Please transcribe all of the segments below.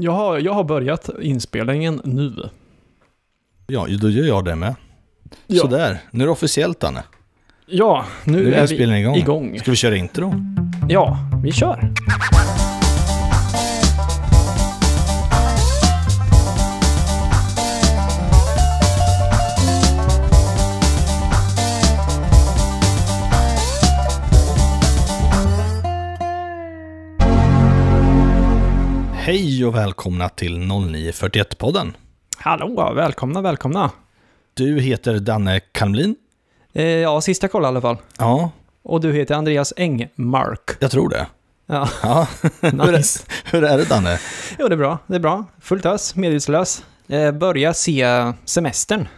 Jag har, jag har börjat inspelningen nu. Ja, då gör jag det med. Ja. Sådär, nu är det officiellt Danne. Ja, nu, Nu är är vi igång. igång. Ska vi köra intro? Ja, vi kör. Hej och välkomna till 0941-podden. Hallå, välkomna, välkomna. Du heter Danne Kalmlin. Eh, ja, sista koll i alla fall. Ja, Och du heter Andreas Engmark. jag tror det. Ja, Ja. hur, nice. är, hur är det Danne? Jo, det är bra. Det är bra. Fullt ös, medvetslös. Eh, börja se semestern.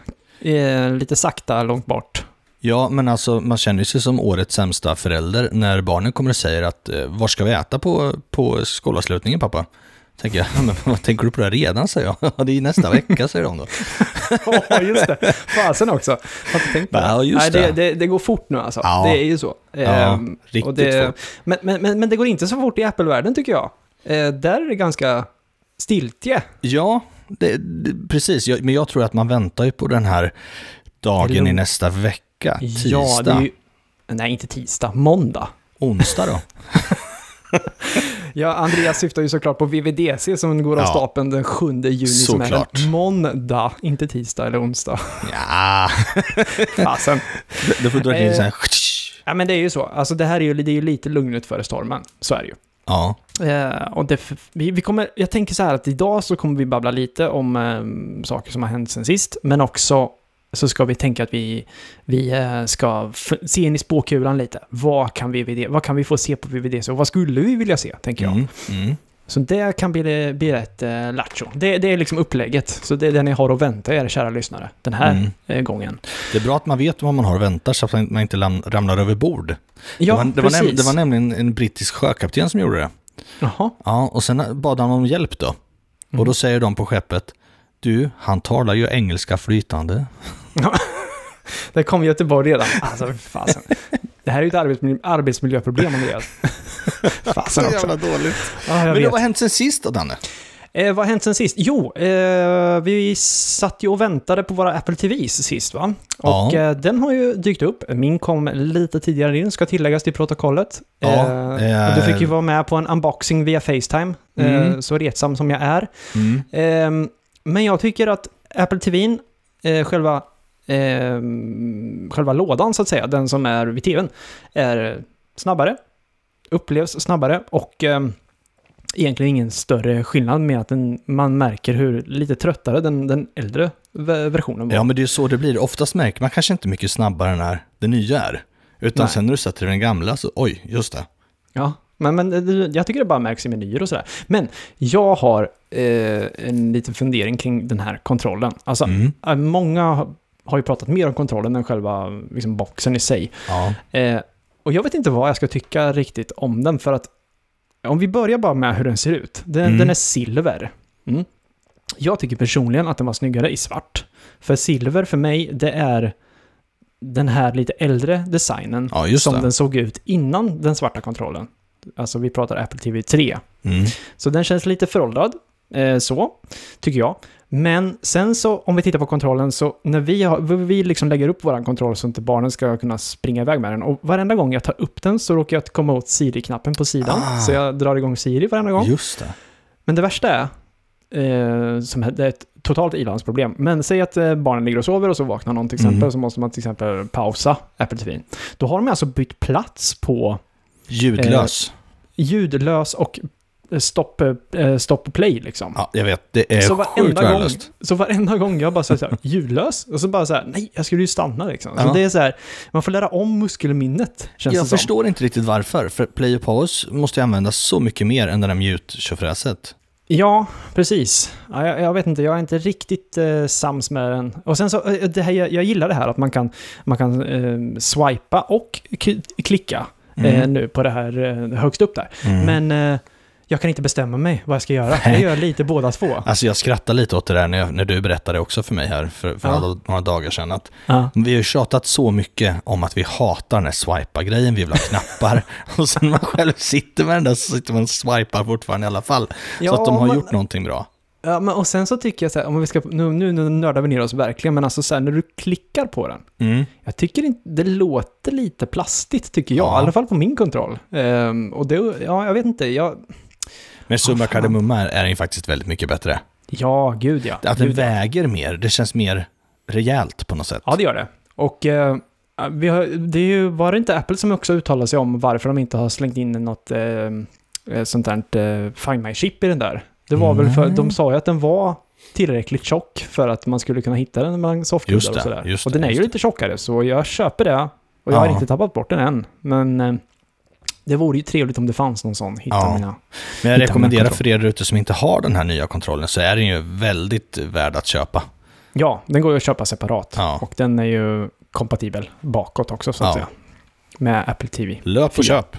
Eh, lite sakta, långt bort. Ja, men alltså man känner sig som årets sämsta förälder när barnen kommer och säger att eh, var ska vi äta på, på skolavslutningen pappa? Tänker jag, "Ja, men vad tänker du på det redan säger jag. Ja, det är nästa vecka säger de då. Ja, just det. Fasen också. Har inte tänkt på det. Ja, just Nej, det, det. det. Det går fort nu alltså. Ja. Det är ju så. Ja, Ehm, riktigt det, fort. Men, men, men, det går inte så fort i Apple-världen tycker jag. Eh, där är det ganska stiltje. Ja, det, det, precis. Jag, men jag tror att man väntar ju på den här dagen i nästa vecka. Tisdag. Ja, det är ju... Nej, inte tisdag. Måndag. Onsdag då? Ja, Andreas syftar ju såklart på VVDC som går av Ja. stapeln den 7 juni som är Såklart. en måndag, inte tisdag eller onsdag. Ja, Fasen. du får dra in Eh. så här. Ja, men det är ju så. Alltså det här är ju, det är ju lite lugnet före stormen. Så är det ju. Ja, Eh, och det, vi, vi kommer, jag tänker så här att idag så kommer vi babbla lite om eh, saker som har hänt sen sist, men också så ska vi tänka att vi, vi eh, ska se in i spåkulan lite. Vad kan, vi, vad kan vi få se på VVDC och vad skulle vi vilja se, tänker jag. mm, mm. Så det kan bli, bli rätt eh, lattjo. Det, det är liksom upplägget. Så det är det ni har att vänta er, kära lyssnare, den här Mm. eh, gången. Det är bra att man vet vad man har att vänta så att man inte ramlar över bord. Ja, det, var, det, var precis. näm- det var nämligen en brittisk sjökapten som gjorde det. Jaha. Ja, och sen bad han om hjälp då. Mm. Och då säger de på skeppet, du, han talar ju engelska flytande. Där kom Göteborg redan. Alltså, fasen. Det här är ju ett arbetsmiljö, arbetsmiljöproblem, Andreas. fasen också. dåligt. Ja, jag Men vet. det, vad har hänt sen sist då, Danne? Eh, vad har hänt sen sist? Jo, eh, vi satt ju och väntade på våra Apple TVs sist va? Och Ja. eh, den har ju dykt upp. Min kom lite tidigare in, ska tilläggas till protokollet. Ja, eh, och du eh, fick ju vara med på en unboxing via Facetime, eh, Mm. så retsam som jag är. Mm. Men jag tycker att Apple TVn, eh, själva, ehm, själva lådan så att säga, den som är vid TVn, är snabbare, upplevs snabbare och ehm, egentligen ingen större skillnad med att den, man märker hur lite tröttare den, den äldre ve- versionen var. Ja, men det är ju så det blir. Oftast märker man kanske inte mycket snabbare när det nya är. Utan Nej. sen när du sätter den gamla så, oj, just det. Ja, men, men det- jag tycker det bara märks i menyer och sådär. Men jag har eh, en liten fundering kring den här kontrollen. Alltså, Mm. eh, många har- ju pratat mer om kontrollen än själva liksom, boxen i sig. Ja. Eh, och jag vet inte vad jag ska tycka riktigt om den, för att om vi börjar bara med hur den ser ut. Den, Mm. den är silver. Mm. Jag tycker personligen att den var snyggare i svart. För silver för mig, det är den här lite äldre designen Ja, som det. den såg ut innan den svarta kontrollen. Alltså vi pratar Apple TV 3. Mm. Så den känns lite föråldrad, eh, så, tycker jag. Men sen så, om vi tittar på kontrollen, så när vi, har, vi liksom lägger upp vår kontroll så inte barnen ska kunna springa iväg med den. Och varenda gång jag tar upp den så råkar jag komma åt Siri-knappen på sidan. Ah. Så jag drar igång Siri varenda gång. Just det. Men det värsta är, eh, som det är ett totalt ilandsproblem. Men säg att eh, barnen ligger och sover och så vaknar någon till exempel, Mm. så måste man till exempel pausa Apple TV. Då har de alltså bytt plats på Ljudlös. ljudlös och eh, stopp, eh, stopp och play liksom. Ja, jag vet. Det är så, sjukt gång, värdelöst. så varenda gång jag bara säger så här, ljudlös, och så bara så här, nej, jag skulle ju stanna liksom. Så Ja. det är så här, man får lära om muskelminnet, känns Jag det som. förstår inte riktigt varför. För play och pause måste ju användas så mycket mer än det där mute-tjofräset. Ja, precis. Ja, jag, jag vet inte, jag är inte riktigt eh, sams med den. Och sen så, eh, det här, jag, jag gillar det här att man kan, man kan eh, swipa och k- eh, Mm. nu på det här eh, högst upp där. Mm. Men eh, jag kan inte bestämma mig vad jag ska göra. Jag gör lite båda två. Alltså jag skrattar lite åt det där när, jag, när du berättade också för mig här för, för Ja. några, dagar sedan. Att Ja. vi har ju tjatat så mycket om att vi hatar den här swipa-grejen, vi vill ha knappar. och sen när man själv sitter med den där så sitter man och swipar fortfarande i alla fall. så att de har men- gjort någonting bra. Ja, men och sen så tycker jag så här, om vi ska, nu, nu, nu nördar vi ner oss verkligen, men alltså så här, när du klickar på den, Mm. jag tycker inte, det låter lite plastigt tycker jag, Ja. i alla fall på min kontroll. Ehm, och det, ja, jag vet inte, jag, Men summa fan. kardemumma är, den ju faktiskt väldigt mycket bättre. ja, gud ja. Att den Gud, väger mer, det känns mer rejält på något sätt. Ja, det gör det. Och eh, vi har, det är ju, var det inte Apple som också uttalade sig om varför de inte har slängt in något eh, eh, sånt där eh, Find My-chip i den där? Det var väl för, Mm. de sa ju att den var tillräckligt tjock för att man skulle kunna hitta den softkuddar det, och sådär. just Och den är ju lite tjockare, så jag köper det. Och jag har Ja. inte tappat bort den än. Men eh, det vore ju trevligt om det fanns någon sån. Hitta Ja. mina. Men jag rekommenderar för er ute som inte har den här nya kontrollen så är den ju väldigt värd att köpa. Ja, den går ju att köpa separat. Ja. Och den är ju kompatibel bakåt också, så att Ja. säga. Med Apple TV. Löp och köp.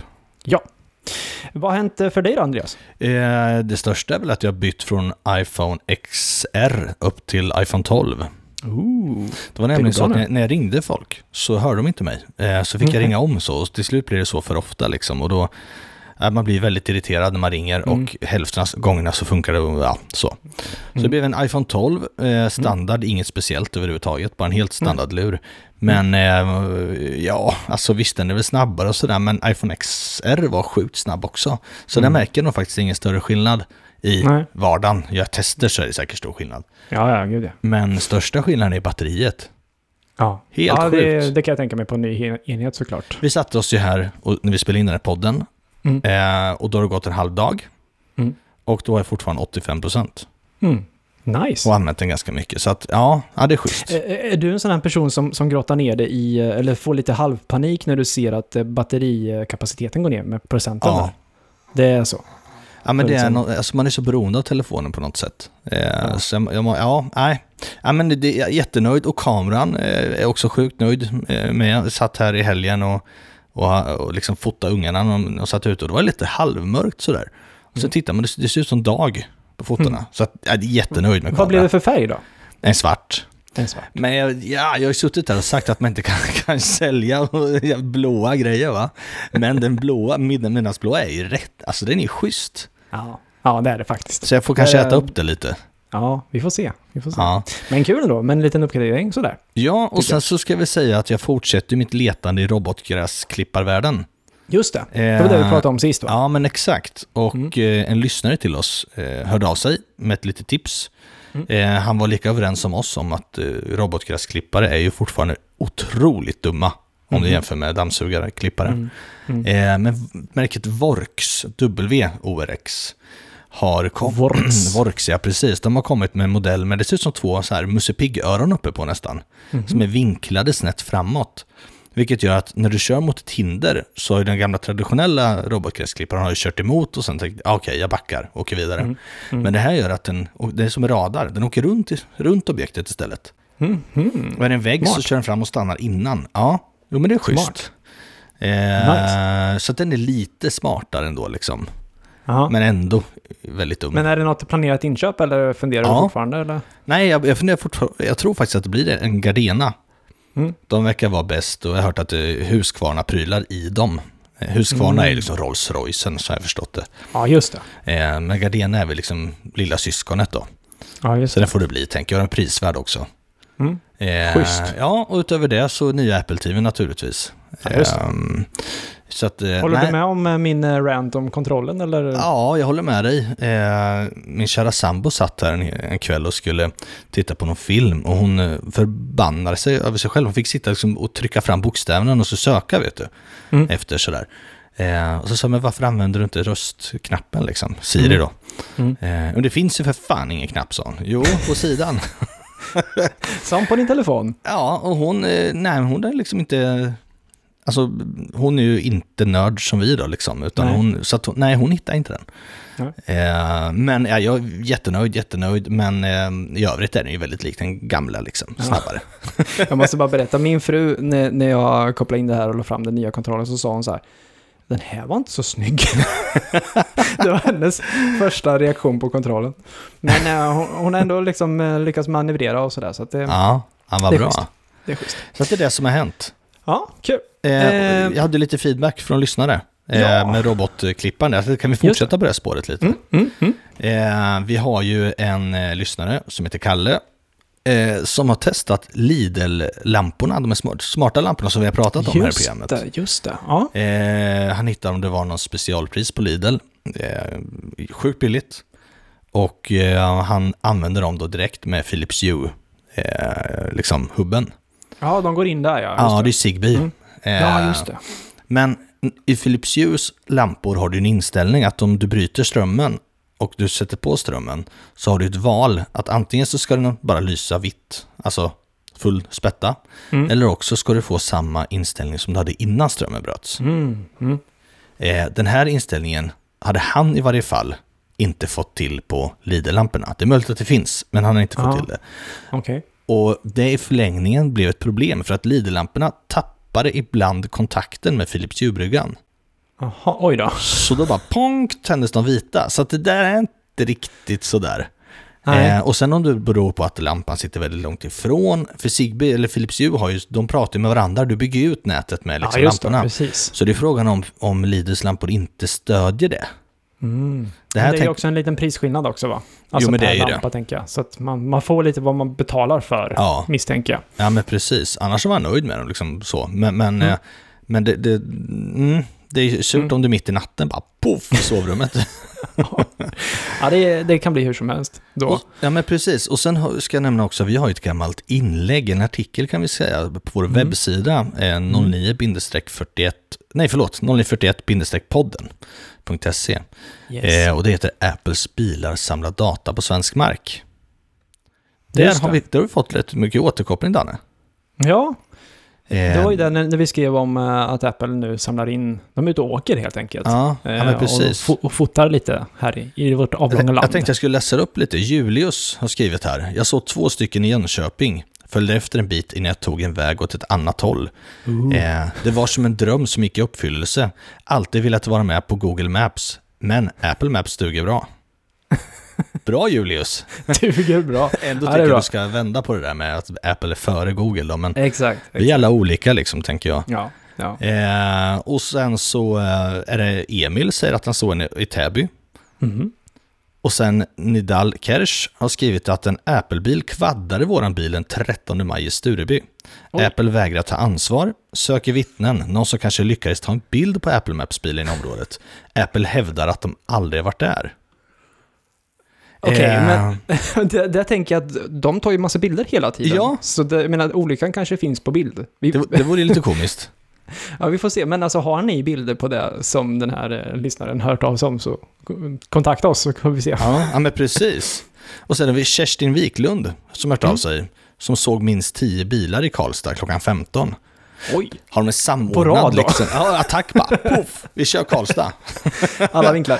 Vad har hänt eh, för dig då, Andreas? Eh, det största är väl att jag har bytt från iPhone XR upp till iPhone 12. Ooh. Det var nämligen så att när, jag ringde folk så hörde de inte mig. Eh, så fick Mhm. jag ringa om så och till slut blir det så för ofta liksom. Och då, man blir väldigt irriterad när man ringer Mm. och hälften av gångerna så funkar det ja, så. Så det Mm. blev en iPhone 12, eh, standard, inget speciellt överhuvudtaget, bara en helt Mm. standardlur. Men eh, ja, alltså visst den är väl snabbare och sådär, men iPhone XR var sjukt snabb också. Så Mm. där märker nog faktiskt ingen större skillnad i Nej. vardagen. Gör jag tester så är det säkert stor skillnad. Ja, ja, gud ja. Men största skillnaden är batteriet. Ja, Helt ja det, det kan jag tänka mig på en ny enhet såklart. Vi satte oss ju här och, när vi spelade in den här podden Mm. eh, och då har det gått en halv dag. Mm. Och då är jag fortfarande 85% Mm. Nice. och använt den ganska mycket. Så att ja, ja det är schysst. Är, är du en sån här person som, som grottar ner det i, eh, eller får lite halvpanik när du ser att eh, batterikapaciteten går ner med procenten? Ja. där? Det är så? Ja, men det är liksom- no, alltså man är så beroende av telefonen på något sätt. Eh, Ja. Så jag, ja, nej. Ja, men det, jag är jättenöjd och kameran eh, är också sjukt nöjd eh, med. Jag satt här i helgen och, och, och liksom fotade ungarna när de- och satt ute och det var lite halvmörkt sådär. Och så Mm. tittar man, det, det ser ut som dag på fotona. Mm. Så att, jag är jättenöjd med Vad blev kameran. det för färg då? En svart. En svart. Men jag, ja, jag har ju suttit där och sagt att man inte kan, kan sälja blåa grejer va. Men den blåa, midnattsblåa är ju rätt, alltså den är schysst. Ja. ja, det är det faktiskt. Så jag får kanske Eh, äta upp det lite. Ja, vi får se. Vi får se. Ja, Men kul ändå, med en liten uppgradering sådär. ja och sen jag. så ska vi säga att jag fortsätter mitt letande i robotgräsklipparvärlden. Just det. Eh, Det var det vi pratade om sist va? Ja, men exakt. Och Mm. eh, en lyssnare till oss eh, hörde av sig med ett litet tips. Mm. Eh, han var lika överens som oss om att eh, robotgräsklippare är ju fortfarande otroligt dumma om du jämför med dammsugarklippare. Mm. Mm. Eh, men märket Vorx, W-O-R-X, har kom- Vorx. Vorx, ja precis. De har kommit med en modell med det ser ut som två så här Musse Pigg-öron uppe på nästan. Mhm. Som är vinklade snett framåt. Vilket gör att när du kör mot ett hinder så har den gamla traditionella robotgräsklipparen har ju kört emot och sen tänkt ah, okej jag backar och åker vidare. Mm. Mm. Men det här gör att den, det är som en radar, den åker runt, runt objektet istället. Mm. Mm. Och är det en vägg så Smart. kör den fram och stannar innan. Ja, jo men det är schysst. Eh, Så att den är lite smartare ändå liksom. Jaha. Men ändå väldigt dum. Men är det något planerat inköp eller funderar Ja. du fortfarande? Eller? Nej, jag, jag funderar fortfarande, jag tror faktiskt att det blir en Gardena. Mm. De verkar vara bäst och jag har hört att det är Husqvarna-prylar i dem. Eh, Husqvarna Mm. är liksom Rolls Roycen, så har jag förstått det. Ja, just det. Eh, Men Gardena är väl liksom lilla syskonet då. Ja, just Så det. den får det bli, tänker jag. Den är prisvärd också. Mm. Eh, Schysst. Ja, och utöver det så nya Apple TV naturligtvis. Ja, just det. Ehm, så att, eh, Håller nej. du med om eh, min eh, rant om kontrollen eller? Ja, jag håller med dig. Min kära sambo satt här en, kväll och skulle titta på någon film och hon förbannade sig över sig själv. Hon fick sitta liksom och trycka fram bokstäverna och så söka, vet du, Mm. efter sådär. Och så sa jag, men varför använder du inte röstknappen liksom? Siri Mm. då. Mm. Eh, och det finns ju för fan ingen knapp, sa hon. Jo, på sidan. Som på din telefon. ja, och hon, nej, hon är liksom inte... Alltså, hon är ju inte nörd som vi då, liksom. Utan Nej. hon, så hon, nej, hon hittar inte den. Eh, men ja, jag är jättenöjd, jättenöjd. Men eh, i övrigt är den ju väldigt lik den gamla, liksom. Ja. Snabbare. Jag måste bara berätta, min fru, när, när jag kopplade in det här och la fram den nya kontrollen, så sa hon så här. den här var inte så snygg. det var hennes första reaktion på kontrollen. Men eh, hon, hon har ändå liksom eh, lyckats manövrera och sådär, så att det, Ja, han var Det är bra. schysst. det är schysst. Så det är det som har hänt. Ja, kul. Eh, Eh, jag hade lite feedback från lyssnare eh, Ja. med robotklipparen. där. Så kan vi fortsätta på det här spåret lite? Mm, mm, mm. Eh, vi har ju en eh, lyssnare som heter Kalle eh, som har testat Lidl-lamporna, de är smart, smarta lamporna som vi har pratat om här i Just programmet. det, just det. Ja. Han hittade om det var någon specialpris på Lidl. Sjukt billigt. Och han använder dem då direkt med Philips Hue, liksom hubben. Ja, de går in där ja. Ja, det är Zigbee. Mm. Eh, ja, just det. Men i Philips Hues lampor har du en inställning att om du bryter strömmen och du sätter på strömmen så har du ett val att antingen så ska den bara lysa vitt, alltså full spätta, Mm. eller också ska du få samma inställning som du hade innan strömmen bröts. Mm, mm. Eh, den här inställningen hade han i varje fall inte fått till på Lidl-lamporna. Det är möjligt att det finns, men han har inte fått Ja. till det. Okej. Och det i förlängningen blev ett problem för att Lidl-lamporna tappade ibland kontakten med Philips Hue-bryggan. Jaha, oj då. Så då bara pong tändes de vita. Så att det där är inte riktigt sådär. Eh, och sen om det beror på att lampan sitter väldigt långt ifrån. För Zigbee eller Philips Hue har ju, de pratar ju med varandra. Du bygger ju ut nätet med liksom ja, lamporna. det. Precis. Så det är frågan om, om Lidls lampor inte stödjer det. Mm. Det här det är tänk- också en liten prisskillnad också va? Alltså men det är ju det. lampa tänker jag. Så att man, man får lite vad man betalar för, Ja. misstänker jag. Ja men precis, annars var jag nöjd med dem liksom så. Men, men, Mm. eh, men det, det, mm, det är surt Mm. om du mitt i natten bara poff i sovrummet. Ja, det, det kan bli hur som helst då. Och, ja men precis, och sen ska jag nämna också, vi har ju ett gammalt inlägg, en artikel kan vi säga, på vår Mm. webbsida, eh, 09-41, nej förlåt, 0941-podden.se. Yes. Eh, och det heter Apples bilar samlar data på svensk mark. Där har, vi, där har vi fått lite mycket återkoppling, Danne. Ja, det var ju det när, vi skrev om eh, att Apple nu samlar in, de är ute och åker helt enkelt. Ja, ja Eh, men precis. Och, och fotar lite här i, i vårt avlånga land. jag tänkte jag skulle läsa upp lite. Julius har skrivit här. Jag såg två stycken i Jönköping. Följde efter en bit innan jag tog en väg åt ett annat håll. Eh, det var som en dröm som gick i uppfyllelse. Alltid velat vara med på Google Maps. Men Apple Maps duger bra. Bra Julius! Duger bra. Ändå Ja, tycker jag du ska vända på det där med att Apple är före Google då, men Exakt. vi är alla olika liksom, tänker jag. Ja, ja. Eh, och sen så eh, är det Emil säger att han såg en i Täby. Mhm. Och sen Nidal Kersh har skrivit att en Apple-bil kvaddade våran bil den 13 maj i Stureby. Oj. Apple vägrar ta ansvar, söker vittnen, någon som kanske lyckades ta en bild på Apple Maps-bilen i området. Apple hävdar att de aldrig varit där. Okej, Eh, men det, där tänker jag att de tar ju massa bilder hela tiden. Ja. Så det, jag menar, olyckan kanske finns på bild. Vi, det, det vore lite komiskt. ja, vi får se. Men alltså har ni bilder på det som den här eh, lyssnaren hört av sig om så kontakta oss så kan vi se. Ja, ja men precis. Och sen har vi Kerstin Wiklund som hört av Mm. sig, som såg minst 10 bilar i Karlstad klockan 15. Oj, Har de en samordnad På rad då? liksom? Ja, attack bara. Poff, vi kör Karlstad. alla vinklar.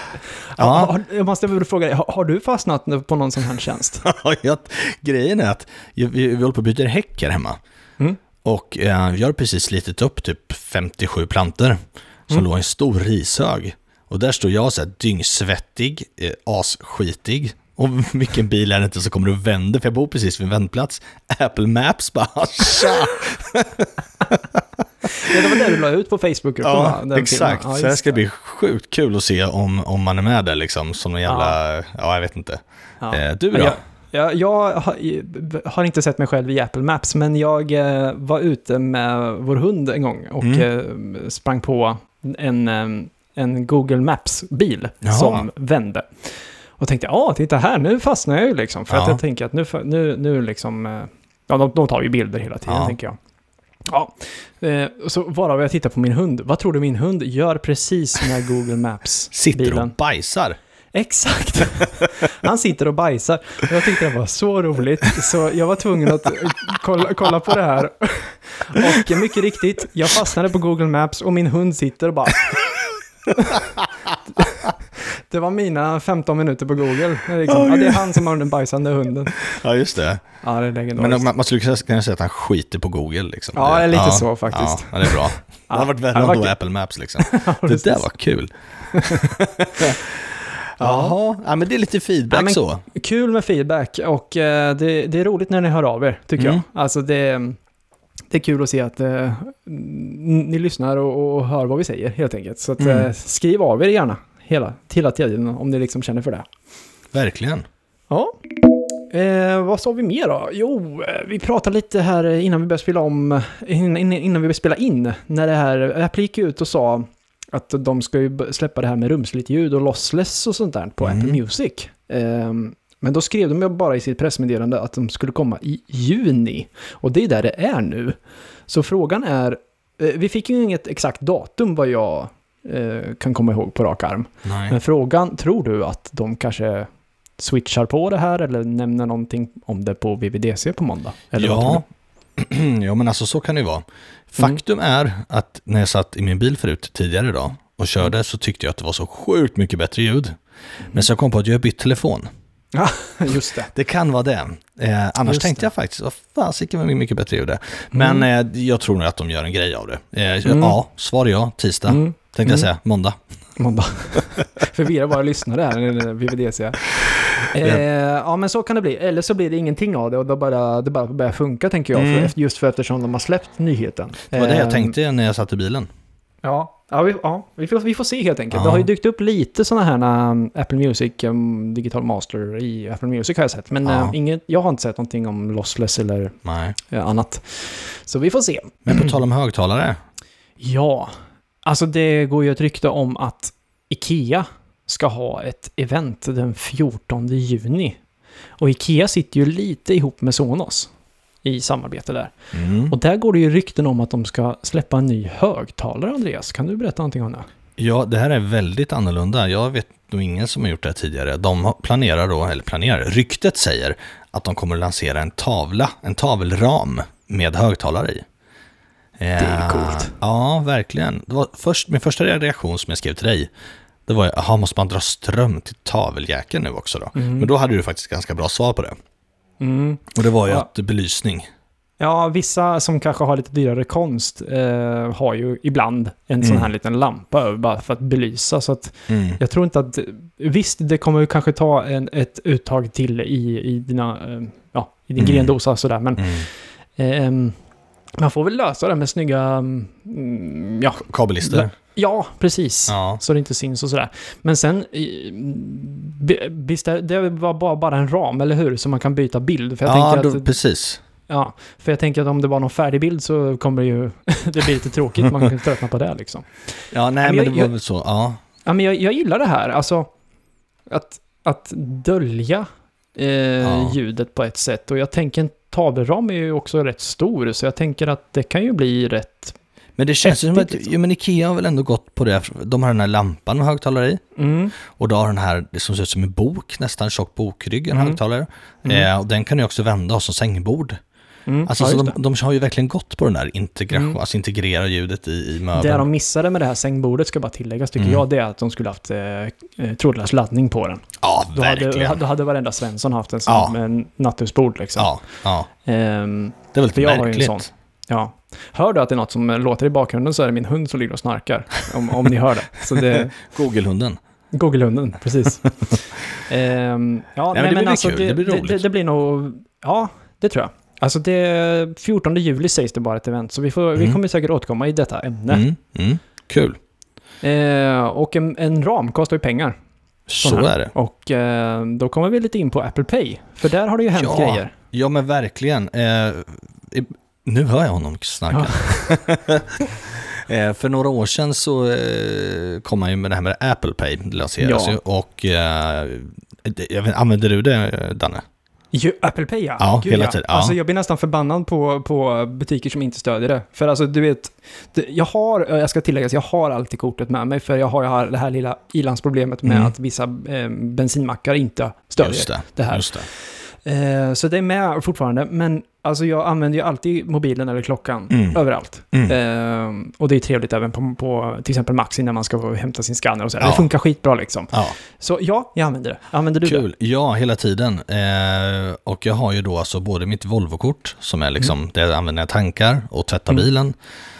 Ja. Jag måste väl fråga dig, har, du fastnat på någon sån här tjänst? Ja, grejen är att vi, vi håller på att byta häck här hemma. Och eh, vi har precis slitit upp typ 57 plantor som Mm. låg i en stor rishög. Och där står jag så här dyngsvettig, eh, asskitig. Och vilken bil är det inte som kommer och vänder? För jag bor precis vid en vändplats. Apple Maps bara tja! Ja, det var det du la ut på Facebookgruppen? Ja, exakt. Ja, så det ska bli sjukt kul att se om, om man är med där liksom. Som en jävla, ja, jag vet inte. Ja. Eh, du då? Jag, jag, har, inte sett mig själv i Apple Maps, men jag eh, var ute med vår hund en gång och Mm. eh, sprang på en, eh, en Google Maps-bil Jaha. som vände. Och tänkte, ja, titta här, nu fastnar jag ju liksom. För Ja. att jag tänker att nu, nu, nu liksom, ja, de, de tar ju bilder hela tiden, Ja. tänker jag. Ja, så varav jag tittar på min hund. Vad tror du min hund gör precis med Google Maps-bilen? Sitter och bajsar. Exakt! Han sitter och bajsar. Och jag tyckte det var så roligt, så jag var tvungen att kolla, kolla på det här. Och mycket riktigt, jag fastnade på Google Maps och min hund sitter och bara... Det var mina 15 minuter på Google. Det är, liksom, ja, det är han som har den bajsande hunden. Ja, just det. Ja, det är legendariskt. Men man, skulle kunna säga att han skiter på Google liksom. Ja, Det- lite så faktiskt. Ja, det är bra. Det hade varit värre Ja, än då faktiskt. Apple Maps liksom. Det där var kul. Jaha, ja, men det är lite feedback Ja, så. Kul med feedback och eh, det, det är roligt när ni hör av er, tycker Mm. jag. Alltså det, det är kul att se att eh, ni lyssnar och, och hör vad vi säger, helt enkelt. Så att, Mm. eh, skriv av er gärna hela, hela tiden om ni liksom känner för det. Verkligen. Ja. Eh, vad sa vi mer då? Jo, eh, vi pratade lite här innan vi började spela om, innan, innan innan vi började spela in, när det här, Apple gick ut och sa att de ska ju släppa det här med rumsligt ljud och lossless och sånt där på Mm. Apple Music. Ehm, men då skrev de ju bara i sitt pressmeddelande att de skulle komma i juni. Och det är där det är nu. Så frågan är, eh, vi fick ju inget exakt datum vad jag eh, kan komma ihåg på rak arm. Nej. Men frågan, tror du att de kanske switchar på det här eller nämner någonting om det på VVDC på måndag? Eller Ja. ja, men alltså så kan det ju vara. Faktum är att när jag satt i min bil förut tidigare idag och körde så tyckte jag att det var så sjukt mycket bättre ljud. Men så jag kom på att jag har bytt telefon. du? Just det. Det kan vara det. Eh, annars Just tänkte det. jag faktiskt, vad fasiken vad mycket bättre ljud det. Men eh, jag tror nog att de gör en grej av det. Eh, Mm. Ja, svar ja, tisdag. Mm. Tänkte Mm. jag säga, måndag. Måndag. Förvirra våra lyssnare här, VVDC. Eh, ja, men så kan det bli. Eller så blir det ingenting av det och då bara, det bara börjar funka, tänker jag. Mm. För, just för eftersom de har släppt nyheten. Det var det jag Eh, tänkte när jag satt i bilen. Ja, ja, vi, ja vi, får, vi får se helt enkelt. Ja. Det har ju dykt upp lite sådana här um, Apple Music um, Digital Master i Apple Music har jag sett. Men Ja. eh, inget, jag har inte sett någonting om lossless eller eh, annat. Så vi får se. Men på tal om högtalare. Ja, alltså det går ju ett rykte om att Ikea ska ha ett event den 14 juni. Och Ikea sitter ju lite ihop med Sonos i samarbete där. Mm. Och där går det ju rykten om att de ska släppa en ny högtalare, Andreas. Kan du berätta någonting om det? Ja, det här är väldigt annorlunda. Jag vet nog ingen som har gjort det här tidigare. De planerar då, eller planerar, ryktet säger att de kommer att lansera en tavla, en tavelram med högtalare i. Det är coolt. Ja, verkligen. Det var först, min första reaktion som jag skrev till dig, det var jaha, måste man dra ström till taveljäkeln nu också då? Mm. Men då hade du faktiskt ganska bra svar på det. Mm. Och det var ju Ja. att belysning. Ja, vissa som kanske har lite dyrare konst eh, har ju ibland en sån Mm. här liten lampa över bara för att belysa. Så att Mm. jag tror inte att... Visst, det kommer ju kanske ta en, ett uttag till i, i dina... Eh, ja, i din Mm. grendosa och sådär. Men Mm. ehm, man får väl lösa det med snygga... Mm, ja, Kabellister. Ja, precis. Ja. Så det inte syns och sådär. Men sen, visst, det var bara, en ram, eller hur? Så man kan byta bild. För jag ja, tänker då, att, precis. ja, för jag tänker att om det var någon färdig bild så kommer det ju... det blir lite tråkigt, man kan tröttna på det liksom. Ja, nej, Men men, jag- det var väl så. Ja. Ja, men jag, jag gillar det här, alltså att, att dölja eh, Ja. ljudet på ett sätt. Och jag tänker en tavelram är ju också rätt stor, så jag tänker att det kan ju bli rätt... Men det känns som att, liksom. ja, men Ikea har väl ändå gått på det, de har den här lampan med högtalare i, Mm, och då har den här, det som ser ut som en bok, nästan tjock bokrygg, en Mm. högtalare. Mm. Eh, och den kan du också vända och som sängbord. mm, Alltså ja, de, det. de har ju verkligen gått på den där integration, Mm. alltså integrera ljudet i, i Det möbeln. de missade med det här sängbordet, ska bara tilläggas, tycker Mm. jag, det är att de skulle haft eh, eh, trådlös laddning på den. Ja, Då verkligen. hade, då hade varenda Svensson haft en sån Ja. med en nattduksbord liksom. Ja, ja. Ehm, Det är väl För lite jag har ju en märkligt. Ja. Hör du att det är något som låter i bakgrunden så är det min hund som ligger och snarkar. Om, om ni hör det. Så det Google-hunden. Google-hunden, precis. Ehm, ja, men nej, det men blir alltså kul, det, det blir roligt. det, det blir nog... Ja, det tror jag. Alltså det... 14 juli sägs det bara ett event, så vi, får, vi Mm. kommer säkert återkomma i detta ämne. Mm, mm. Kul. Eh, och en, en ram kostar ju pengar. Så här. är det. Och eh, då kommer vi lite in på Apple Pay. För där har det ju hänt Ja. grejer. Ja, men verkligen. Eh, nu hör jag honom snarka. eh, för några år sedan så eh, kom man ju med det här med Apple Pay, det lanseras Ja. ju. Och eh, vet, använder du det, Danne? Ju, Apple Pay ja. Ja, hela tiden, ja. Alltså jag blir nästan förbannad på, på butiker som inte stödjer det. För alltså du vet, jag har, jag ska tillägga, jag har alltid kortet med mig för jag har, jag har det här lilla ilandsproblemet med Mm. att vissa eh, bensinmackar inte stödjer Just det. det här. Just det. Eh, så det är med fortfarande, men Alltså jag använder ju alltid mobilen eller klockan Mm. överallt. Mm. Ehm, och det är trevligt även på, på till exempel Maxi när man ska hämta sin scanner och så. Ja. Det funkar skitbra liksom. Ja, Så ja, jag använder det. Använder du det? kul. Ja, hela tiden. Eh, och jag har ju då alltså både mitt Volvo-kort som är liksom, det jag använder när jag tankar och tvättar Mm. bilen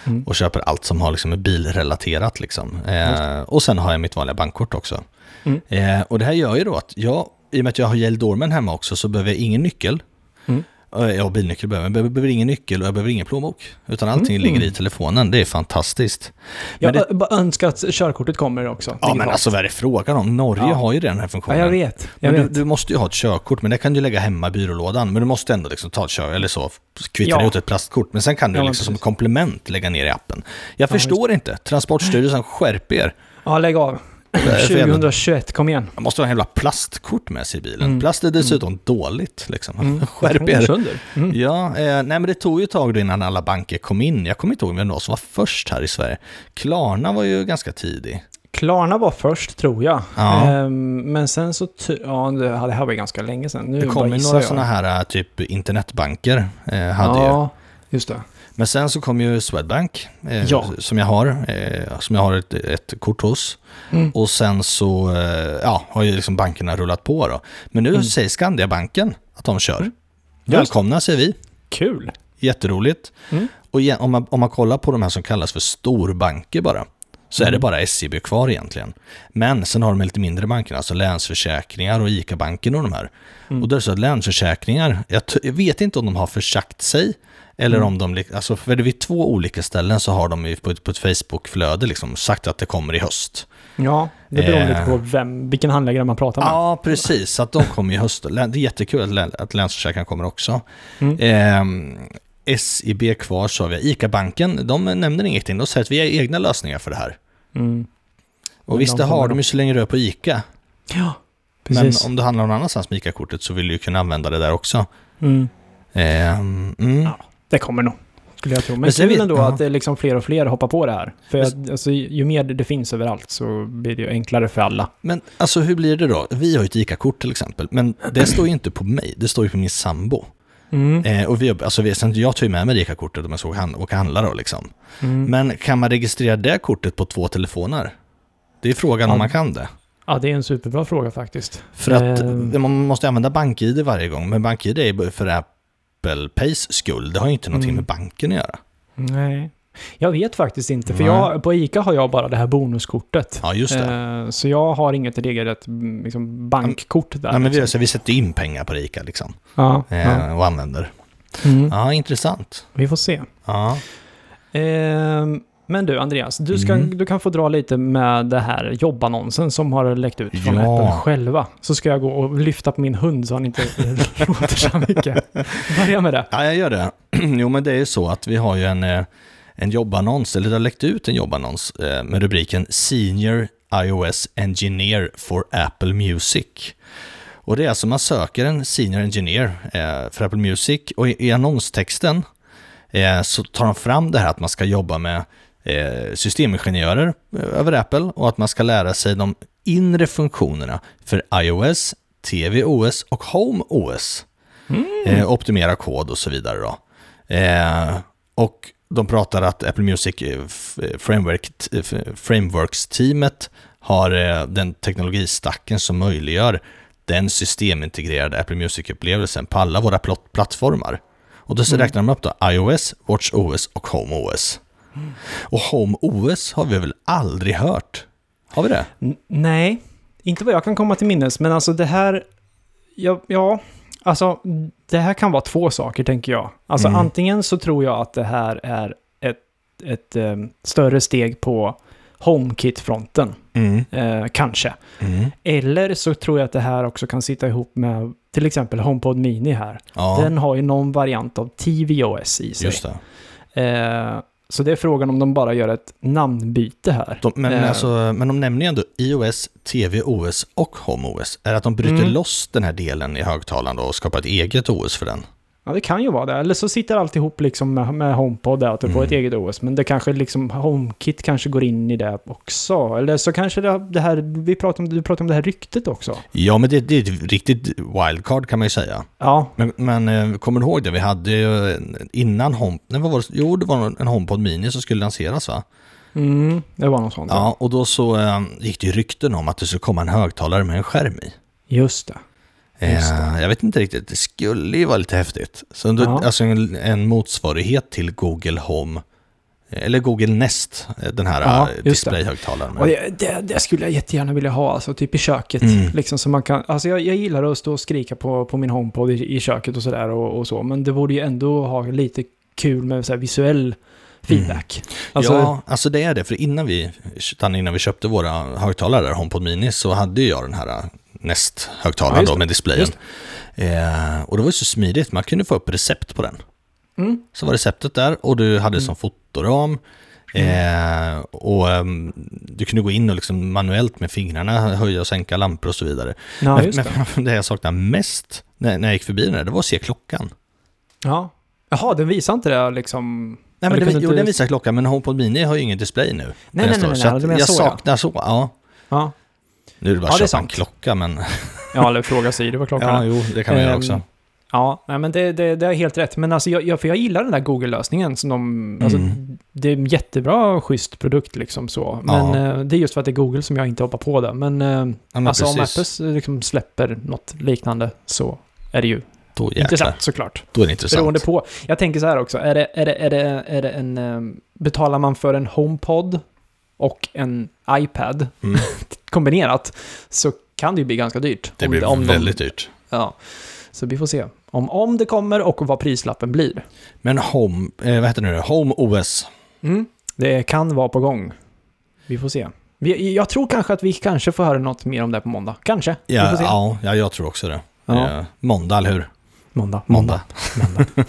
Mm. och köper allt som har liksom bilrelaterat liksom. Eh, och sen har jag mitt vanliga bankkort också. Mm. Eh, och det här gör ju då att jag, i och med att jag har Yale Dorman hemma också så behöver jag ingen nyckel. Mm. Eh, Ja, bilnyckel behöver jag, men jag behöver ingen nyckel och jag behöver ingen plånbok. Utan allting Mm. ligger i telefonen, det är fantastiskt. Jag Men det, ö- bara önskar att körkortet kommer också. ja, men alltså vad är det frågan om? Norge Ja. har ju den här Ja, funktionen. jag vet. Jag Men vet. du, du måste ju ha ett körkort, men det kan du lägga hemma i byrålådan. Men du måste ändå liksom ta ett kör, eller så, kvittra Ja. ut ett plastkort. Men sen kan du Ja, liksom som komplement lägga ner i appen. Jag Ja, förstår inte. Transportstyrelsen, skärp er. Ja, lägg av. Vad är det för jävla- 2021, kom igen. Man måste ha en jävla plastkort med sig i bilen. Mm. Plast är dessutom dåligt, liksom. Mm. Skärp er. Mm. Ja, eh, nej men det tog ju ett tag innan alla banker kom in. Jag kommer inte ihåg vem det var som var först här i Sverige. Klarna var ju ganska tidig. Klarna var först, tror jag. Ja. Ehm, men sen så... Ja, det här var ju ganska länge sedan. Nu Det kom ju några sådana här eh, typ internetbanker. Eh, hade ju. Ja, just det. Men sen så kom ju Swedbank, eh, Ja. som jag har, eh, som jag har ett, ett kort hos. Mm. Och sen så eh, ja, har ju liksom bankerna rullat på då. Men nu Mm. säger Skandiabanken att de kör. Mm. Välkomna säger vi, Kul. jätteroligt. Mm. Och igen, om, man, om man kollar på de här som kallas för storbanker bara, så är det Mm. bara SEB kvar egentligen. Men sen har de lite mindre bankerna, alltså Länsförsäkringar och ICA-banken och de här. Mm. Och då är det så att Länsförsäkringar, jag, jag vet inte om de har försagt sig, eller Mm. om de, alltså för vid två olika ställen så har de ju på ett, på ett Facebook-flöde liksom sagt att det kommer i höst. Ja, det beror Eh. lite på vem, vilken handläggare man pratar med. Ja, precis, så att de kommer i höst. Det är jättekul att, att Länsförsäkringar kommer också. Mm. Ehm, SIB kvar sa vi. ICA-banken, de nämner ingenting. De säger att vi har egna lösningar för det här. Mm. Och Men visst, de det har de ju så länge du är på ICA. Ja, Men precis. om du handlar någon annanstans med ICA-kortet så vill du ju kunna använda det där också. Mm. Mm. Ja. Det kommer nog, skulle jag tro. Men, Men sen kul vet- ändå ja. att det är liksom fler och fler hoppar på det här. För Men- att, alltså, ju mer det finns överallt så blir det ju enklare för alla. Men alltså hur blir det då? Vi har ju ett ICA-kort till exempel, men det står ju inte på mig, det står ju på min sambo. Mm. Eh, och vi, alltså vi, sen jag tar ju med mig ICA-kortet om jag ska åka och handla då liksom. Mm. Men kan man registrera det kortet på två telefoner? Det är frågan Ja. om man kan det. Ja, det är en superbra fråga faktiskt. För att Ehm. man måste använda BankID varje gång, men BankID är ju för Apple Pays skull. Det har ju inte någonting Mm. med banken att göra. Nej. Jag vet faktiskt inte, för jag, på ICA har jag bara det här bonuskortet. Ja, just det. Eh, Så jag har inget eget liksom, bankkort där. Nej, men vi, liksom. alltså, vi sätter in pengar på ICA liksom, ja, eh, ja. och använder. Mm. Ja, intressant. Vi får se. Ja. Ehm, men du, Andreas, du, ska, Mm. du kan få dra lite med det här jobbannonsen som har läckt ut från Ja. Apple själva. Så ska jag gå och lyfta på min hund så han inte låter så mycket. Börja med det. ja, jag gör det. jo, men det är ju så att vi har ju en, eh, en jobbannons, eller det har läckt ut en jobbannons eh, med rubriken Senior iOS Engineer for Apple Music. Och det är alltså man söker en Senior Engineer eh, för Apple Music och i, annonstexten så tar de fram det här att man ska jobba med systemingenjörer eh, över Apple och att man ska lära sig de inre funktionerna för iOS, tvOS och HomeOS. Eh, optimera kod och så vidare då. Eh, och de pratar att Apple Music eh, Framework, Frameworks-teamet har eh, den teknologistacken som möjliggör den systemintegrerade Apple Music-upplevelsen på alla våra pl- plattformar. Och då så Mm. räknar de upp då iOS, WatchOS och HomeOS. Och HomeOS har vi väl aldrig hört? Har vi det? N- nej, inte vad jag kan komma till minnes, men alltså det här... Ja, ja, alltså det här kan vara två saker tänker jag. Alltså Mm. antingen så tror jag att det här är ett, ett eh, större steg på HomeKit-fronten, Mm. eh, kanske. Mm. Eller så tror jag att det här också kan sitta ihop med till exempel HomePod Mini här. Ja, Den har ju någon variant av tvOS i sig. just det. Eh, så det är frågan om de bara gör ett namnbyte här. De, men, Eh. alltså, men de nämner ju ändå iOS, tvOS och HomeOS. Är det att de bryter Mm. loss den här delen i högtalaren och skapar ett eget OS för den? Ja, det kan ju vara det. Eller så sitter allt ihop liksom med, med HomePod där, att du får Mm. ett eget OS. Men det kanske liksom, HomeKit kanske går in i det också. Eller så kanske det, det här, vi pratar om, du pratar om det här ryktet också. Ja, men det, det är ett riktigt wildcard kan man ju säga. Ja, Men, men eh, kommer du ihåg det? Vi hade ju innan Home... Nej, vad var det? Jo, det var en HomePod Mini som skulle lanseras va? mm, det var något sånt. Ja, och då så eh, gick det ju rykten om att det skulle komma en högtalare med en skärm i. Just det. Eh, jag vet inte riktigt, det skulle ju vara lite häftigt. Så då, Ja. Alltså en, en motsvarighet till Google Home, eh, eller Google Nest, eh, den här Ja, displayhögtalaren. Det, det, det skulle jag jättegärna vilja ha, alltså typ i köket. Mm. Liksom så man kan, alltså jag, jag gillar att stå och skrika på, på min HomePod i, i köket och sådär och, och så. Men det borde ju ändå ha lite kul med så visuell feedback. Alltså, ja, alltså det är det. För innan vi, innan vi köpte våra högtalare, HomePod Mini, så hade jag den här Nest-högtalaren Ja, då det. med displayen. Eh, och det var ju så smidigt, man kunde få upp recept på den. mm, Så var receptet där och du hade som fotoram. Eh, och ehm, du kunde gå in och liksom manuellt med fingrarna höja och sänka lampor och så vidare. ja, men, det. men det jag saknade mest när, när jag gick förbi den där, det var att se klockan. Ja. Jaha, den visar inte det liksom... Nej, men du det, kunde jo, inte- den visar klockan, men HomePod Mini har ju ingen display nu. Nej, nej, nej, nej, menar jag så, ja. saknar så, ja. Ja, Nu är det bara Ja, att köpa en klocka, men... ja eller fråga Siri vad klockan Ja, är. jo, det kan man göra Ehm, också. Ja, nej, men det, det, det är helt rätt. Men alltså, jag, jag, för jag gillar den där Google-lösningen. Som de, alltså, Mm. Det är en jättebra, schysst produkt liksom så. Men Ja. eh, det är just för att det är Google som jag inte hoppar på det. Men, eh, Ja, men alltså om precis. Apple liksom släpper något liknande så är det ju Då intressant såklart. då är det intressant. Beroende på. Jag tänker så här också. Är det, är det, är det, är det en... eh, Betalar man för en HomePod och en iPad Mm. kombinerat så kan det ju bli ganska dyrt. Det blir om de- väldigt dyrt. Ja, så vi får se. Om, om det kommer och vad prislappen blir. Men Home, eh, vad heter det nu? Home OS. Mm. Det kan vara på gång. Vi får se. Vi, jag tror kanske att vi kanske får höra något mer om det på måndag. Kanske. Ja, ja, ja, jag tror också det. Ja. Eh, måndag, eller hur? Måndag. Måndag. måndag.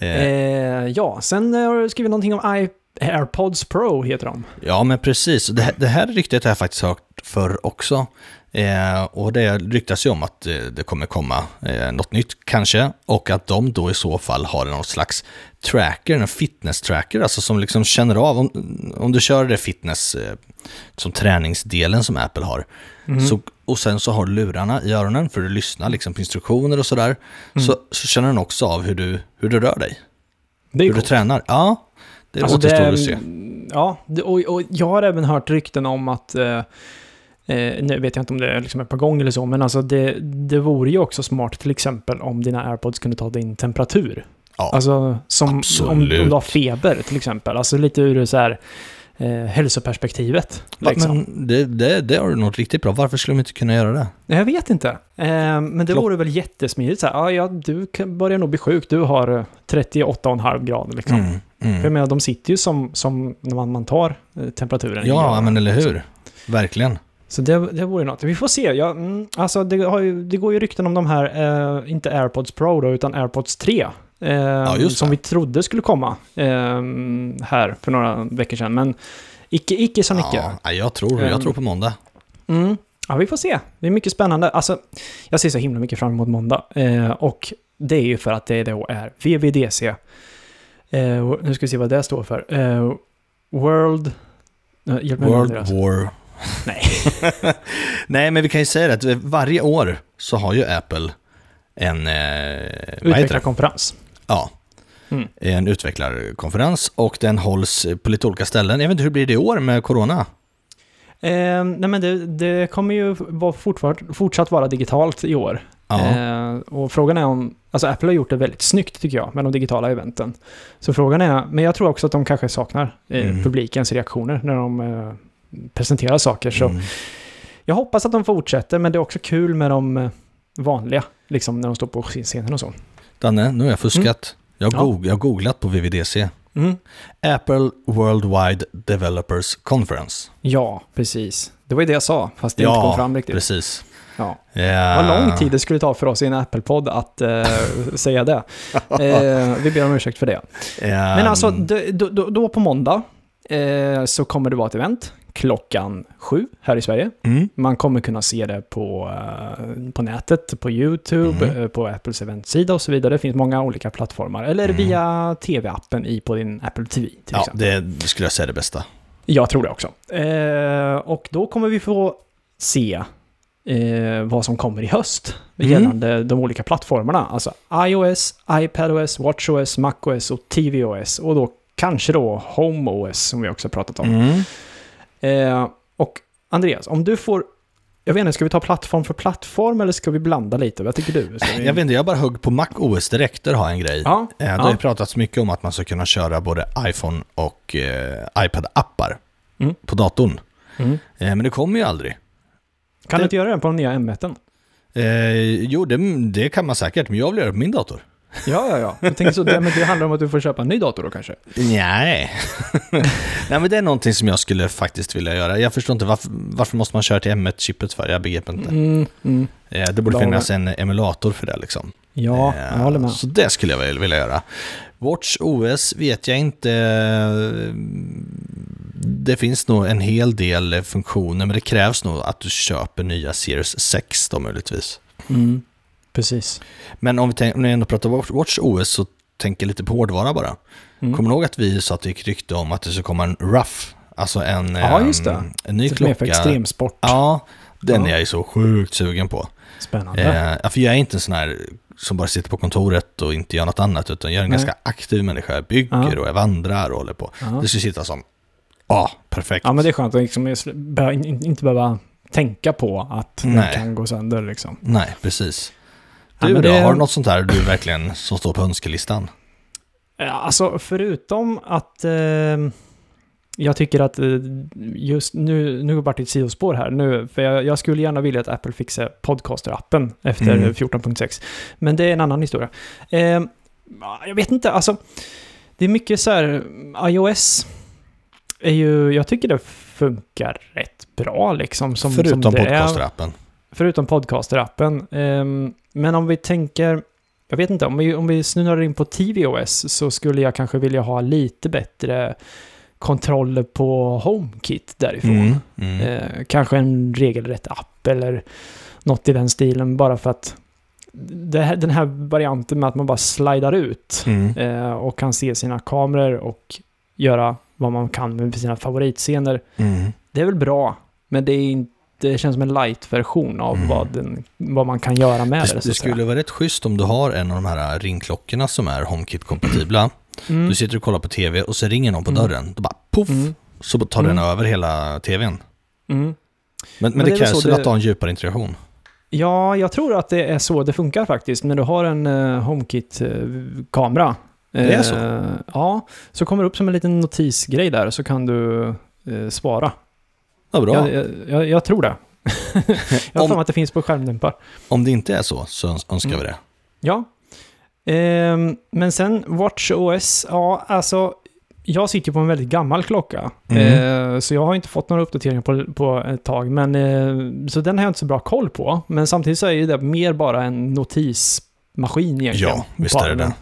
Eh, eh, ja, sen har du skrivit någonting om I AirPods Pro, heter de. Ja, men precis. Det, här- det här ryktet har jag faktiskt hört förr också. Eh, och det ryktas ju om att eh, det kommer komma eh, något nytt kanske. Och att de då i så fall har någon slags tracker, en fitness-tracker, alltså som liksom känner av om, om du kör det fitness eh, som träningsdelen som Apple har. Mm. Så, och sen så har du lurarna i öronen för att lyssna liksom på instruktioner och sådär. Mm. Så, så känner den också av hur du, hur du rör dig, hur du coolt. tränar. Ja, det Alltså, återstår det- att se. Ja, och, och jag har även hört rykten om att, eh, eh, nu vet jag inte om det liksom är på gång eller så, men alltså det, det vore ju också smart till exempel om dina AirPods kunde ta din temperatur. Ja. Alltså som om, om du har feber till exempel, alltså lite ur så här eh, hälsoperspektivet. Liksom. Men det, det, det har du nog riktigt bra. Varför skulle de inte kunna göra det? Jag vet inte, eh, men det Klock- vore väl jättesmidigt så här, ja, ja, du börjar nog bli sjuk, du har eh, 38,5 grader liksom. Mm, För jag mm. menar, de sitter ju som, som när man, man tar eh, temperaturen Ja, graderna. men eller hur? Verkligen. Så det, det vore något. Vi får se. Ja, mm, alltså det, ju, det går ju rykten om de här, eh, inte AirPods Pro då, utan AirPods 3. Eh, just som det. vi trodde skulle komma eh, här för några veckor sedan. Men icke, icke som icke. Ja, jag, tror, jag Ehm. tror på måndag. Mm. Ja, vi får se. Det är mycket spännande. Alltså, jag ser så himla mycket fram emot måndag. Eh, och det är ju för att det då är VVDC. Eh, nu ska vi se vad det står för. Eh, World... Hjälp mig World deras. War. Nej. Nej, men vi kan ju säga det att varje år så har ju Apple en, eh? Utvecklarkonferens. Ja, Mm. en utvecklarkonferens och den hålls på lite olika ställen. Jag vet inte, hur blir det i år med corona? Eh, nej men det, det kommer ju vara fortfart, fortsatt vara digitalt i år. Eh, och frågan är om, alltså Apple har gjort det väldigt snyggt tycker jag med de digitala eventen. Så frågan är, men jag tror också att de kanske saknar eh, Mm. publikens reaktioner när de eh, presenterar saker. Så mm. jag hoppas att de fortsätter, men det är också kul med de eh, vanliga, liksom när de står på scenen och så. Danne, nu har jag fuskat. Jag, har Ja. goog- jag har googlat på VVDC. Mm. Apple Worldwide Developers Conference. Ja, precis. Det var ju det jag sa, fast det inte kom fram riktigt. precis. Ja. Ja. Vad lång tid det skulle ta för oss i en Apple-podd att eh, säga det. Eh, vi ber om ursäkt för det. Men alltså, då, då, då på måndag eh, så kommer det vara ett event. Klockan sju här i Sverige. Mm. Man kommer kunna se det på, eh, på nätet, på YouTube, Mhm. eh, på Apples eventsida och så vidare. Det finns många olika plattformar. Eller Mm. via tv-appen i på din Apple TV till Ja, exempel. det, det skulle jag säga är det bästa. Jag tror det också. Eh, och då kommer vi få se eh, vad som kommer i höst Mm. gällande de olika plattformarna. Alltså iOS, iPadOS, WatchOS, MacOS och tvOS. Och då kanske då HomeOS som vi också pratat om. Mm. Eh, och Andreas, om du får... Jag vet inte, ska vi ta plattform för plattform eller ska vi blanda lite? Vad tycker du? Vi... Jag vet inte, jag bara högg på Mac OS direkt, där har jag en grej. Ja, Eh, Det ja. har ju pratats mycket om att man ska kunna köra både iPhone och eh, iPad-appar Mm. på datorn. Mm. Eh, men det kommer ju aldrig. Kan Det- du inte göra det på den nya M1? Eh, jo, det, det kan man säkert, men jag vill göra det på min dator. Ja, ja, ja. Jag tänker så, det, men det handlar om att du får köpa en ny dator då kanske? Nej. Nej, men det är någonting som jag skulle faktiskt vilja göra. Jag förstår inte varför, varför måste man köra till M1-chippet för? Jag begriper inte. Mm, mm. Eh, det borde finnas en emulator för det liksom. Ja, Eh, jag håller med. Så det skulle jag vilja göra. Watch OS vet jag inte. Det finns nog en hel del funktioner, men det krävs nog att du köper nya Series 6 då möjligtvis. Mm. Precis. Men om vi, tänk, om vi ändå pratar Watch- OS så tänker jag lite på hårdvara bara. Mm. Kommer du ihåg att vi sa att det gick rykte om att det ska komma en Rough? Alltså en, Ja, ehm, just det. en ny Lite mer för klocka. extremsport. Ja, den Ja. är jag ju så sjukt sugen på. Spännande. Eh, för jag är inte en sån här som bara sitter på kontoret och inte gör något annat, utan jag är en Nej. ganska aktiv människa. Jag bygger Ja. och jag vandrar och håller på. ja. Det ska sitta som, ja, perfekt. ja, men det är skönt att liksom, inte behöva tänka på att den Nej. kan gå sönder liksom. Nej, precis. Ja, Du men då, det- har du något sånt här du verkligen som står på önskelistan? Ja, alltså förutom att eh, jag tycker att eh, just nu, nu vart det ett sidospår här nu, för jag, jag skulle gärna vilja att Apple fixar podcaster-appen efter Mm. 14.6. Men det är en annan historia. Eh, jag vet inte, alltså det är mycket så här, iOS är ju, jag tycker det funkar rätt bra liksom. Som, Förutom podcasterappen. Förutom podcaster-appen. Ehm, men om vi tänker, jag vet inte, om vi, om vi snurrar in på tvOS så skulle jag kanske vilja ha lite bättre kontroller på HomeKit därifrån. Mm. Mm. Eh, kanske en regelrätt app eller något i den stilen bara för att här, den här varianten med att man bara slidar ut Mm. eh, och kan se sina kameror och göra vad man kan med sina favoritscener. Mm. Det är väl bra, men det, är inte, det känns som en light-version av Mm. vad, den, vad man kan göra med det. Det, det skulle vara rätt schysst om du har en av de här ringklockorna som är HomeKit-kompatibla. Mm. Du sitter och kollar på tv och så ringer någon på Mm. dörren. Då bara poff, Mm. så tar den Mm. över hela tvn. Mm. Men, men, Men det det, krävs väl att du har en djupare integration. Ja, jag tror att det är så det funkar faktiskt. När du har en uh, HomeKit-kamera. Det är så? Ja, så kommer det upp som en liten notisgrej där så kan du eh, svara. Ja, bra. Jag, jag, jag, jag tror det. jag har Om- för mig att det finns på skärmdämpar. Om det inte är så, så öns- önskar Mm. vi det. Ja. Ehm, men sen WatchOS, ja alltså jag sitter på en väldigt gammal klocka. Mm. Eh, så jag har inte fått några uppdateringar på, på ett tag. Men, eh, så den har jag inte så bra koll på. Men samtidigt så är det mer bara en notismaskin egentligen. Ja, visst är det armen.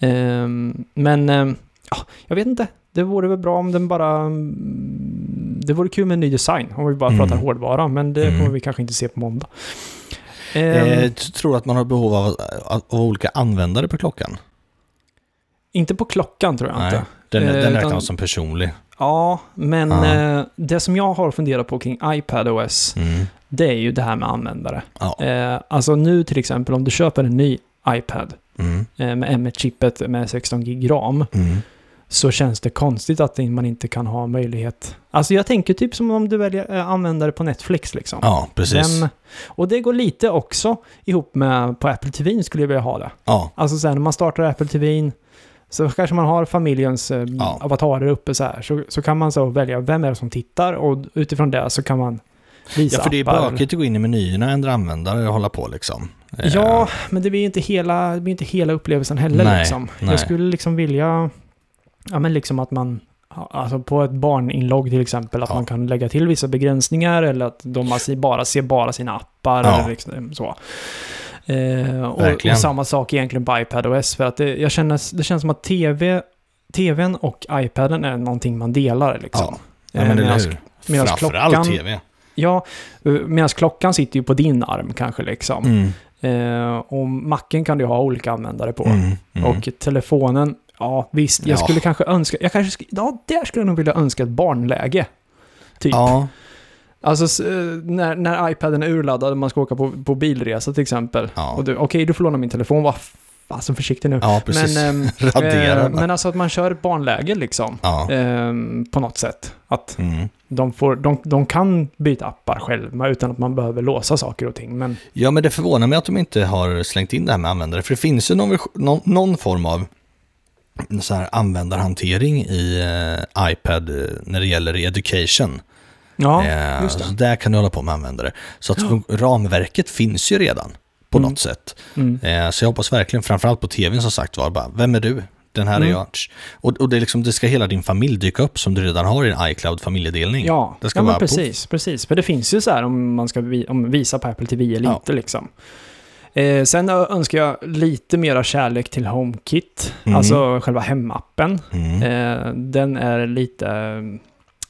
Ehm, men eh, ja, jag vet inte. Det vore väl bra om den bara... mm, Det vore kul med en ny design om vi bara Mm. pratar hårdvara. Men det Mm. kommer vi kanske inte se på måndag. Ehm, Eh, tror att man har behov av, av, olika användare på klockan? Inte på klockan tror jag Nej. inte. Den, Eh, den utan- räknas som personlig. Ja, men Ja. eh, det som jag har funderat på kring iPadOS, Mm. det är ju det här med användare. Ja. Eh, alltså nu till exempel om du köper en ny iPad Mm. eh, med M1-chippet med 16 gig ram, Mm. Så känns det konstigt att man inte kan ha möjlighet. Alltså jag tänker typ som om du väljer eh, användare på Netflix liksom. Ja, precis. Den, och det går lite också ihop med på Apple TV skulle jag vilja ha det. Ja, Alltså sen när man startar Apple TV så kanske man har familjens eh, Ja. avatarer uppe så här. Så, så kan man så välja vem är det som tittar och utifrån det så kan man visa ja för det är bökigt att gå in i menyerna, ändra användare och hålla på liksom. Eh, Ja, men det blir inte hela, det blir inte hela upplevelsen heller Nej, liksom. nej. Jag skulle liksom vilja, ja men liksom att man, alltså på ett barninlogg till exempel, att Ja. man kan lägga till vissa begränsningar eller att de bara ser bara sina appar Ja. eller liksom så. Eh, och, och samma sak egentligen på iPadOS för att det, jag känner, det känns som att TV, TVn och iPaden är någonting man delar liksom. Ja, ja men Eh, eller hur? Framförallt klockan, tv. ja, medan klockan sitter ju på din arm kanske liksom. Mm. Eh, och macken kan du ha olika användare på. Mm. Mm. Och telefonen, ja visst, jag Ja. skulle kanske önska, jag kanske, sk- ja där skulle jag nog vilja önska ett barnläge. Typ. Ja, Alltså eh, när, när iPaden är urladdad och man ska åka på, på bilresa till exempel. Ja. Och du, okej du får låna min telefon, var fasen försiktig nu. ja precis. Men, ehm, eh, men alltså att man kör ett barnläge liksom. ja. ehm, på något sätt. Att Mm. de, får, de, de kan byta appar själva utan att man behöver låsa saker och ting. Men ja, men det förvånar mig att de inte har slängt in det här med användare. För det finns ju någon, någon, någon form av så här användarhantering i eh, iPad eh, när det gäller education. ja, Eh, just det. så där kan du hålla på med användare. Så att fun- ramverket finns ju redan på Mm. något sätt. Mm. Eh, så jag hoppas verkligen, framförallt på tvn som sagt var, bara, vem är du? Den här Mm. är jag. Och, och det, är liksom, det ska hela din familj dyka upp som du redan har i en iCloud-familjedelning. Ja, Det ska ja precis, precis. För det finns ju så här om man ska vi, om visa på Apple TV eller Ja. inte liksom. Eh, sen önskar jag lite mera kärlek till HomeKit, Mm. alltså själva hemappen. Mm. Eh, den är lite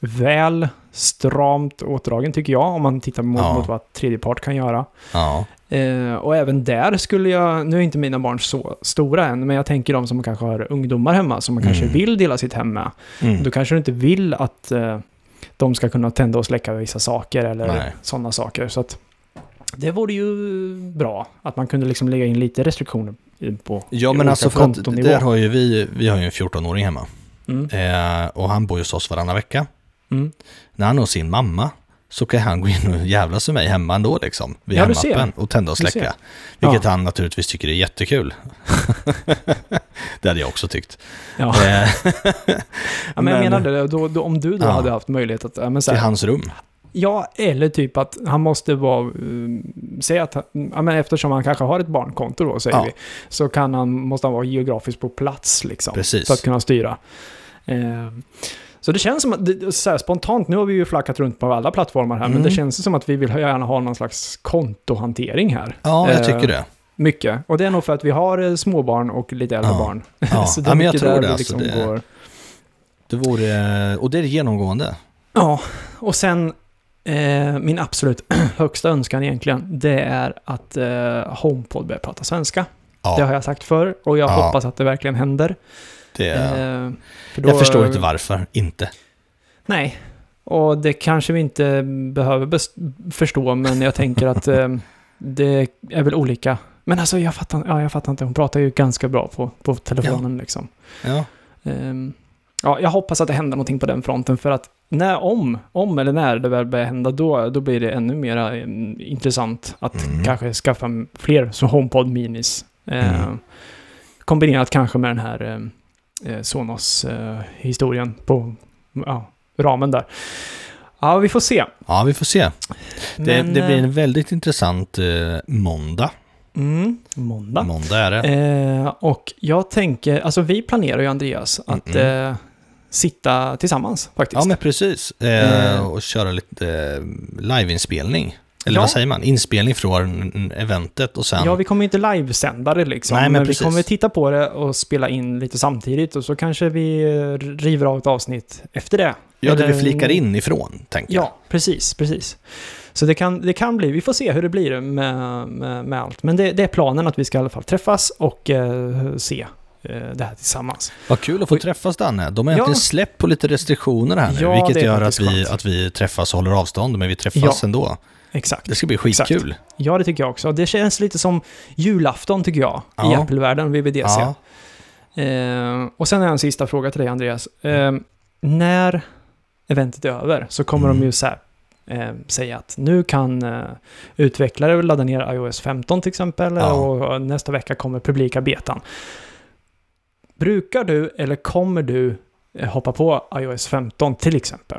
väl stramt åtdragen tycker jag, om man tittar mot, Ja. mot vad tredjepart kan göra. Ja. Eh, och även där skulle jag, nu är inte mina barn så stora än, men jag tänker de som kanske har ungdomar hemma som man kanske Mm. vill dela sitt hem med. Mm. Då kanske du inte vill att eh, de ska kunna tända och släcka vissa saker eller sådana saker. Så att det vore ju bra att man kunde liksom lägga in lite restriktioner på Ja, men alltså för att där har ju vi, vi har ju en 14-åring hemma. Mm. Eh, och han bor ju hos oss varannan vecka. Mm. När han har sin mamma så kan han gå in och jävlas med mig hemma ändå liksom. Via Ja, hemappen och tända och släcka. Vilket han naturligtvis tycker är jättekul. det hade jag också tyckt. Ja. Eh, ja, men jag menar det, då, då, om du då Ja. hade haft möjlighet att... Ja, men så till här, hans rum. Ja, eller typ att han måste vara... Um, säg att, ja, men eftersom han kanske har ett barnkonto då, säger Ja. vi, så kan han, måste han vara geografiskt på plats liksom. Precis. För att kunna styra. Eh, så det känns som att, det- så här, spontant, nu har vi ju flackat runt på alla plattformar här, men Mm. det känns som att vi vill gärna ha någon slags kontohantering här. Ja, jag Eh, tycker det. Mycket. Och det är nog för att vi har eh, småbarn och lite äldre Ja. barn. Ja, så ja men jag tror det. Alltså, liksom det, går. det vore, och det är genomgående. Ja, och sen eh, min absolut högsta önskan egentligen, det är att eh, HomePod börjar prata svenska. Ja, Det har jag sagt förr och jag Ja. hoppas att det verkligen händer. det, Eh, för då- jag förstår inte varför, inte. Nej, och det kanske vi inte behöver förstå, men jag tänker att eh, det är väl olika. Men alltså jag fattar, ja, jag fattar inte, hon pratar ju ganska bra på, på telefonen liksom. Ja, Ehm, ja, jag hoppas att det händer någonting på den fronten för att när, om, om eller när det väl börjar hända, då, då blir det ännu mer eh, intressant att Mm. kanske skaffa fler så HomePod Minis. Eh, Mm. Kombinerat kanske med den här eh, eh, Sonos-historien på ja, ramen där. Ja, vi får se. ja vi får se. Det, Men, det blir eh, en väldigt intressant eh, måndag. mm, måndag. Måndag är det. Eh, och jag tänker, alltså vi planerar ju Andreas att Mm. eh, sitta tillsammans faktiskt. Ja, men precis. Eh, Eh. och köra lite eh, liveinspelning. Eller Ja. vad säger man? Inspelning från eventet och sen... Ja, vi kommer inte livesända det liksom. Nej, men men vi kommer titta på det och spela in lite samtidigt och så kanske vi eh, river av ett avsnitt efter det. ja, det vi flikar in ifrån, tänker jag. Ja, precis, precis. Så det kan, det kan bli, vi får se hur det blir med, med, med allt. Men det, det är planen att vi ska i alla fall träffas och eh, se det här tillsammans. Vad kul att få Oj. träffas Danne. De har Ja. egentligen släppt på lite restriktioner här nu, Ja, vilket gör att vi, skönt. att vi träffas och håller avstånd, men vi träffas Ja. ändå. Exakt. Det ska bli Exakt. skitkul. Ja, det tycker jag också. Det känns lite som julafton tycker jag, i Ja. Apple-världen, VVDC. Eh, och sen har jag en sista fråga till dig, Andreas. Eh, när eventet är över så kommer Mm. de ju så här, eh, säga att nu kan eh, utvecklare ladda ner iOS 15 till exempel och nästa vecka kommer publika betan. Brukar du eller kommer du eh, hoppa på iOS 15 till exempel?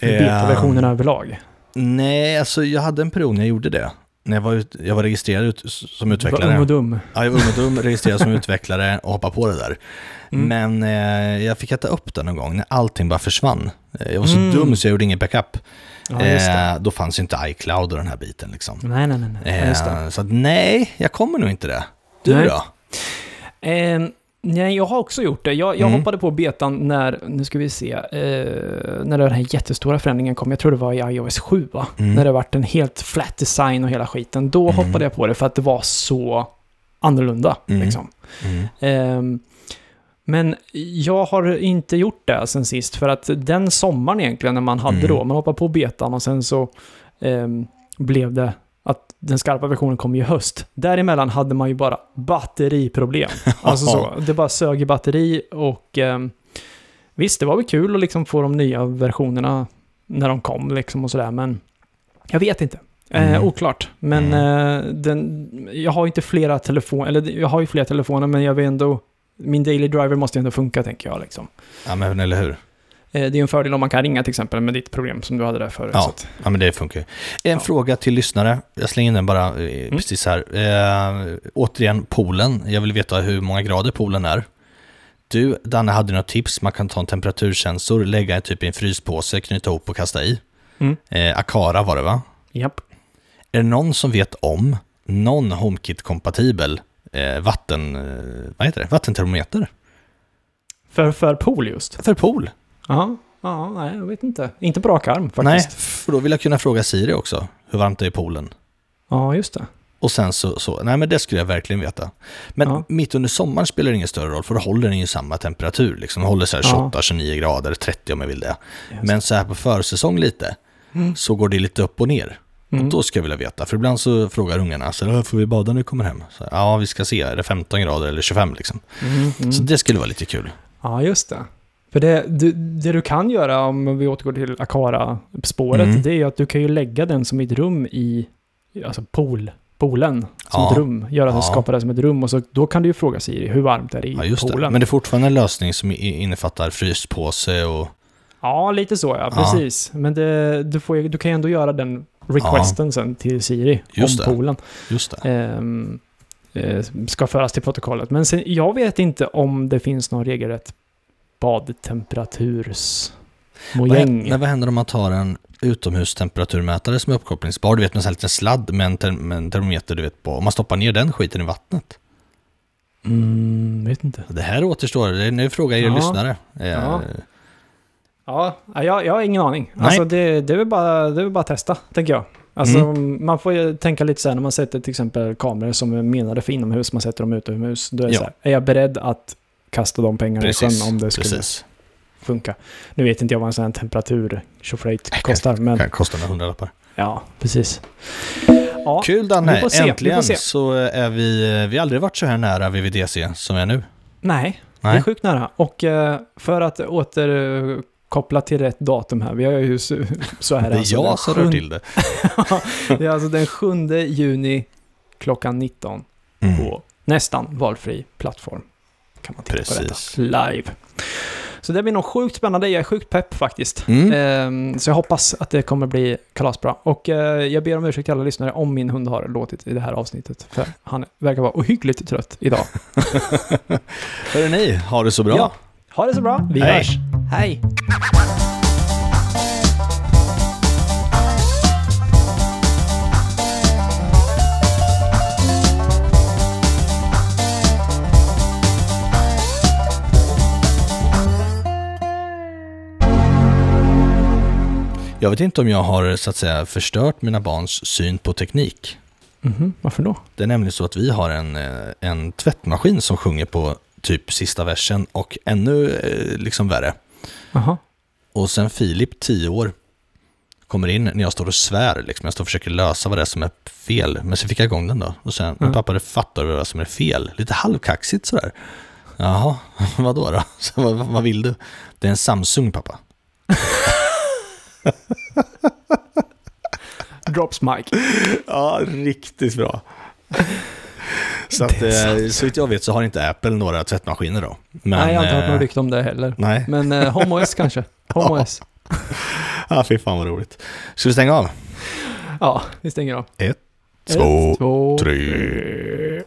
För Eh, betaversionen överlag. Nej, alltså jag hade en period när jag gjorde det. När jag var, ut, jag var registrerad ut, som Var utvecklare. ung och dum. Ja, jag var ung och dum, registrerad som utvecklare och hoppade på det där. Mm. Men eh, jag fick äta upp det någon gång när allting bara försvann. Eh, Jag var så Mm. dum så jag gjorde ingen backup. Ja, eh, då fanns ju inte iCloud och den här biten liksom. Nej, nej, nej. nej. Ja. Eh, så att, nej, jag kommer nog inte det. Du Nej. då? Eh, Nej, jag har också gjort det. Jag, jag Mm. hoppade på betan när, nu ska vi se, eh, när den här jättestora förändringen kom. Jag tror det var i iOS 7 va? Mm. När det vart en helt flat design och hela skiten. Då Mm. hoppade jag på det för att det var så annorlunda. Mm. Liksom. Ehm, men jag har inte gjort det sen sist för att den sommaren egentligen när man hade Mm. då, man hoppade på betan och sen så ehm, blev det den skarpa versionen kom i höst. Däremellan hade man ju bara batteriproblem. Alltså så, det bara sög i batteri och ehm, visst, det var väl kul att liksom få de nya versionerna när de kom liksom och sådär, men jag vet inte. Eh, Mm. oklart. Men eh, den, jag har ju inte flera telefoner, eller jag har ju flera telefoner, men jag vill ändå, min daily driver måste ju ändå funka tänker jag liksom. Ja, men eller hur? Eh, det är en fördel om man kan ringa till exempel med ditt problem som du hade där förut. Ja. Att, Ja, men det funkar ju. En Ja. fråga till lyssnare. Jag slänger in den bara eh, precis här. Eh, återigen, poolen. Jag vill veta hur många grader poolen är. Du, Danne, hade några tips. Man kan ta en temperatursensor, lägga en typ i en fryspåse, knyta ihop och kasta i. Mm. Eh, Akara var det va? japp. Är det någon som vet om någon HomeKit-kompatibel eh, vatten, eh, vad heter det? vattentermometer? För, för pool just. För pool? Ja, ja, nej, jag vet inte. Inte på rak arm Nej, faktiskt. för då vill jag kunna fråga Siri också, hur varmt det är i poolen. Ja, just det. Och sen så, så, nej men det skulle jag verkligen veta. Men Ja. mitt under sommaren spelar det ingen större roll, för då håller den ju samma temperatur. Liksom. Den håller så här Ja. 28-29 grader, 30 om jag vill det. Just Men så här på försäsong lite, Mm. så går det lite upp och ner. Mm. Och då ska jag vilja veta, för ibland så frågar ungarna, så här, får vi bada när vi kommer hem? Så ja, vi ska se, är det 15 grader eller 25 liksom? Mm, mm. Så det skulle vara lite kul. Ja, just det. För det du, det du kan göra, om vi återgår till Akara-spåret, Mm. det är ju att du kan ju lägga den som ett rum i, alltså pool, poolen, som Ja. ett rum. Göra att Ja. skapar det som ett rum och så, då kan du ju fråga Siri, hur varmt är det i Ja, just det. poolen? Men det är fortfarande en lösning som innefattar fryspåse och... Ja, lite så ja, precis. Men det, du, får, du kan ju ändå göra den requesten sen till Siri Just om det. poolen. Just det. Ehm, eh, ska föras till protokollet. Men sen, jag vet inte om det finns någon regelrätt badtemperaturs Vad, vad händer om man tar en utomhustemperaturmätare som är uppkopplingsbar? Du vet, med en liten sladd med en, ter- med en termometer du vet på. Om man stoppar ner den skiten i vattnet. Mm, vet inte. Det här återstår, det är nu frågar er Ja. lyssnare. Eh, Ja. Ja, jag, jag har ingen aning. Nej. Alltså det, det, är väl bara, det är bara att testa, tänker jag. Alltså man får ju tänka lite så här när man sätter till exempel kameror som är menade för inomhus, man sätter dem utomhus. Då är Ja. så här, är jag beredd att kasta de pengarna i Precis, sjön om det skulle Precis. funka? Nu vet inte jag vad en sån här temperatur tjofrejt Nej, kostar, men Kan kosta några hundralappar. ja, precis. Ja, Kul Danne, äntligen så är vi, vi har aldrig varit så här nära VVDC som vi är nu. nej, det är Nej. sjukt nära. Och eh, för att återkoppla till rätt datum här, vi har ju så, så här Det är alltså jag som rör till det. det är alltså den 7 juni klockan 19 Mm. på nästan valfri plattform. Kan man titta Precis. på detta live. Så det blir nog sjukt spännande. Jag är sjukt pepp faktiskt. Mm. Ehm, så jag hoppas att det kommer bli kalasbra. Och eh, jag ber om ursäkt till alla lyssnare om min hund har låtit i det här avsnittet. För han verkar vara ohyggligt trött idag. Hörru ni, ha det så bra. Ja. Ha det så bra. Vi Hej. hörs. Hej. Jag vet inte om jag har så att säga förstört mina barns syn på teknik. Mhm, varför då? Det är nämligen så att vi har en, eh, en tvättmaskin som sjunger på typ sista versen och ännu eh, liksom värre. Jaha. Och sen Filip, 10 år, kommer in när jag står och svär. Liksom. Jag står och försöker lösa vad det är som är fel. Men så fick jag igång den då. Och sen, men Mm. pappa, det fattar du vad som är fel. Lite halvkaxigt sådär. Jaha, vad då? då? Så, vad, vad vill du? Det är en Samsung, pappa. Drops mic. Ja, riktigt bra. Så att, eh, så vitt jag vet så har inte Apple några tvättmaskiner då. Men, Nej, jag har inte hört eh, något rykte om det heller. Nej, Men eh, HomeOS kanske. HomeOS. ah, fy fan vad roligt. Ska vi stänga av? Ja, vi stänger av. Ett, Ett, två, två, tre. tre.